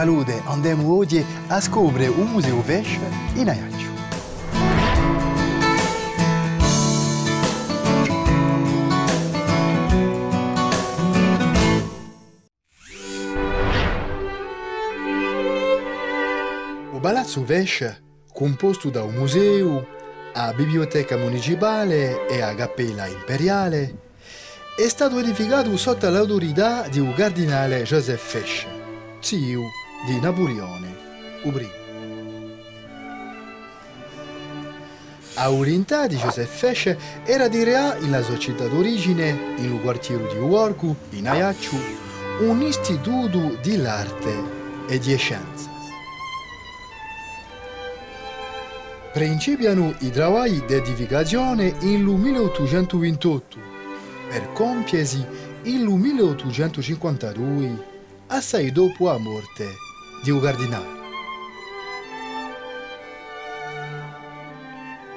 salute andiamo oggi a scoprire un museo vesce in Ajaccio. Il Palazzo Vesce, composto da un museo, a biblioteca municipale e a cappella imperiale, è stato edificato sotto l'autorità di un cardinale Joseph Fesce, zio di Napoleone I. A orientà di Fesce era di rea nella sua città d'origine, in un quartiere di Uorcu, in Ajaccio, un istituto di arte e di scienze. Principiano i lavori di edificazione in 1828 per compiersi in 1852, assai dopo la morte di un cardinale.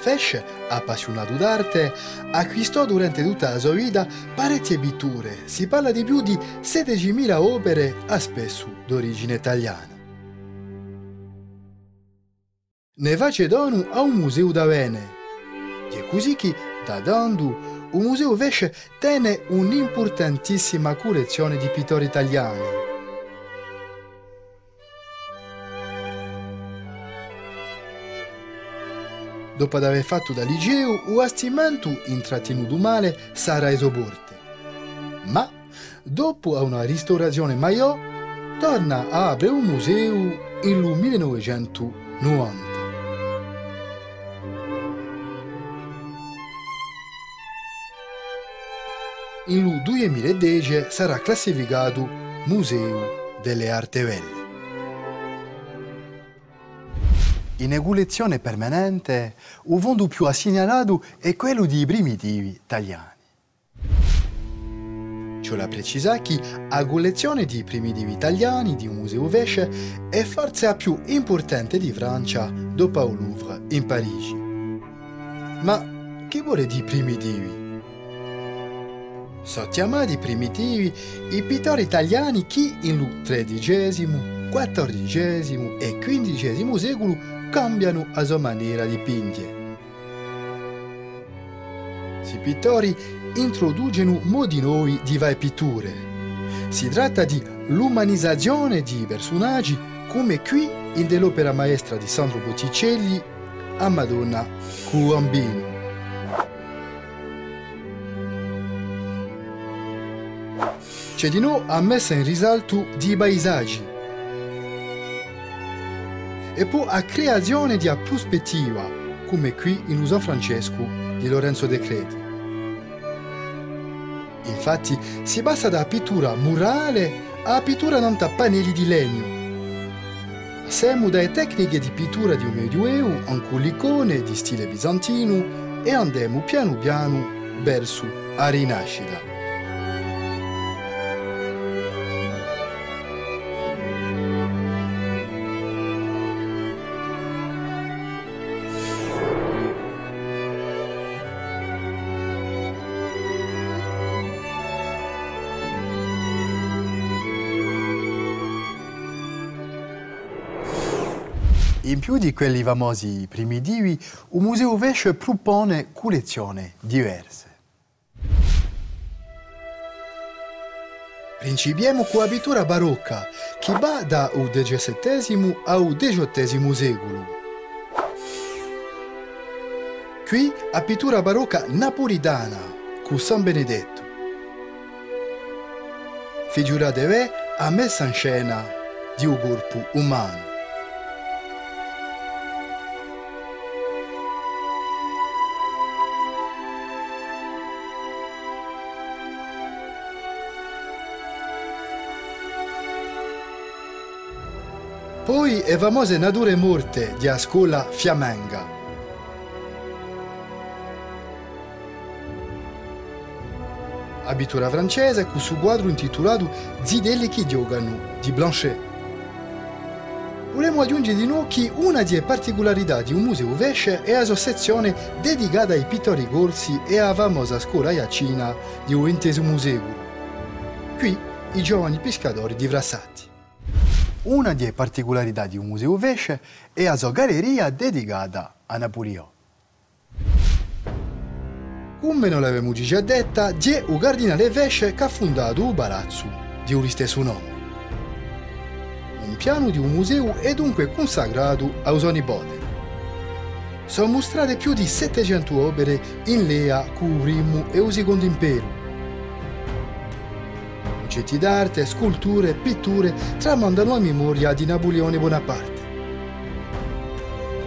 Fesce, appassionato d'arte, acquistò durante tutta la sua vita parecchie pitture. Si parla di più di 16.000 opere, a spesso d'origine italiana. Ne face dono a un museo da Vene. E così che, da dando, un museo Vesce tiene un'importantissima collezione di pittori italiani. Dopo aver fatto da liceo, o astimento intrattenuto male sarà esoborte. Ma, dopo una ristorazione maggiore, torna a aprire un museo in 1990. In 2010 sarà classificato Museo delle Arte In evoluzione permanente, il fondo più assegnalato è quello di primitivi italiani. La precisa che la collezione di primitivi italiani di museo Vesce è forse la più importante di Francia dopo il Louvre in Parigi. Ma che vuole di primitivi? Sono chiamati primitivi i pittori italiani che in XIII, XIV e XV secolo cambiano la sua maniera di dipingere. I pittori introducono modi nuovi di varie pitture. Si tratta di l'umanizzazione di personaggi come qui in dell'opera maestra di Sandro Botticelli a Madonna con bambino. C'è di nuovo a messa in risalto di paesaggi e poi a creazione di prospettiva, come qui in San Francesco di Lorenzo De Credi. Infatti si passa da pittura murale a pittura nanta pannelli di legno. Siamo dalle tecniche di pittura di un medioevo un licone di stile bizantino e andiamo piano piano verso la rinascita. In più di quelli famosi primitivi, il Museo Vesce propone collezioni diverse. Principiamo con la pittura barocca, che va dal XVII al XVIII secolo. Qui la pittura barocca napolitana, con San Benedetto. Figura di re a messa in scena di un corpo umano. Poi è famose nature morte di a scuola fiammenga. Abitura francese con suo quadro intitolato Zidelli che giocano di Blanchet. Vogliamo aggiungere di nuovo che una delle particolarità di un museo Vesce è la sua sezione dedicata ai pittori corsi e alla famosa scuola iacina di XX secolo. Qui i giovani pescatori di Vrassati. Una delle particolarità di un museo Vesce è la sua galleria dedicata a Napoleone. Come non l'avevamo già detta, c'è un cardinale Vesce che ha fondato un palazzo di un stesso nome. Un piano di un museo è dunque consacrato a suo nipote. Sono mostrate più di 700 opere in lea con il primo e il secondo impero oggetti d'arte, sculture, pitture tramandano la memoria di Napoleone Bonaparte.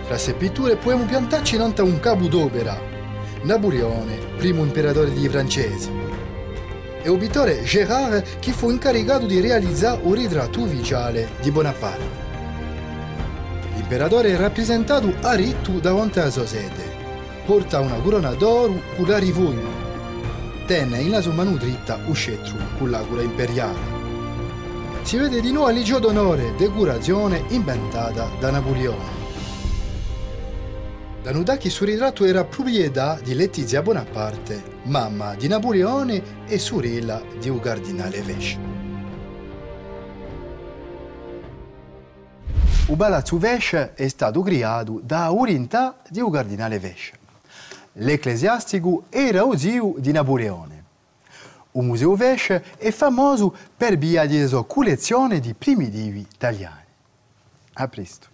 Tra queste pitture possiamo piantarci in un capo d'opera, Napoleone, primo imperatore dei francesi, e il pittore Gérard che fu incaricato di realizzare un ritratto ufficiale di Bonaparte. L'imperatore è rappresentato a ritto davanti alla sua sede. Porta una corona d'oro con la rivoglio tenne in la sua mano dritta con l'agula imperiale. Si vede di nuovo l'igio d'onore, decorazione inventata da Napoleone. Da Nudaki suo ritratto era proprietà di Letizia Bonaparte, mamma di Napoleone e sorella di un cardinale Vesce. Il palazzo Vesce è stato creato da orientà di un cardinale Vesce l'ecclesiastico era o di Napoleone. Il Museo Vesce è famoso per via della sua collezione di primitivi italiani. A presto.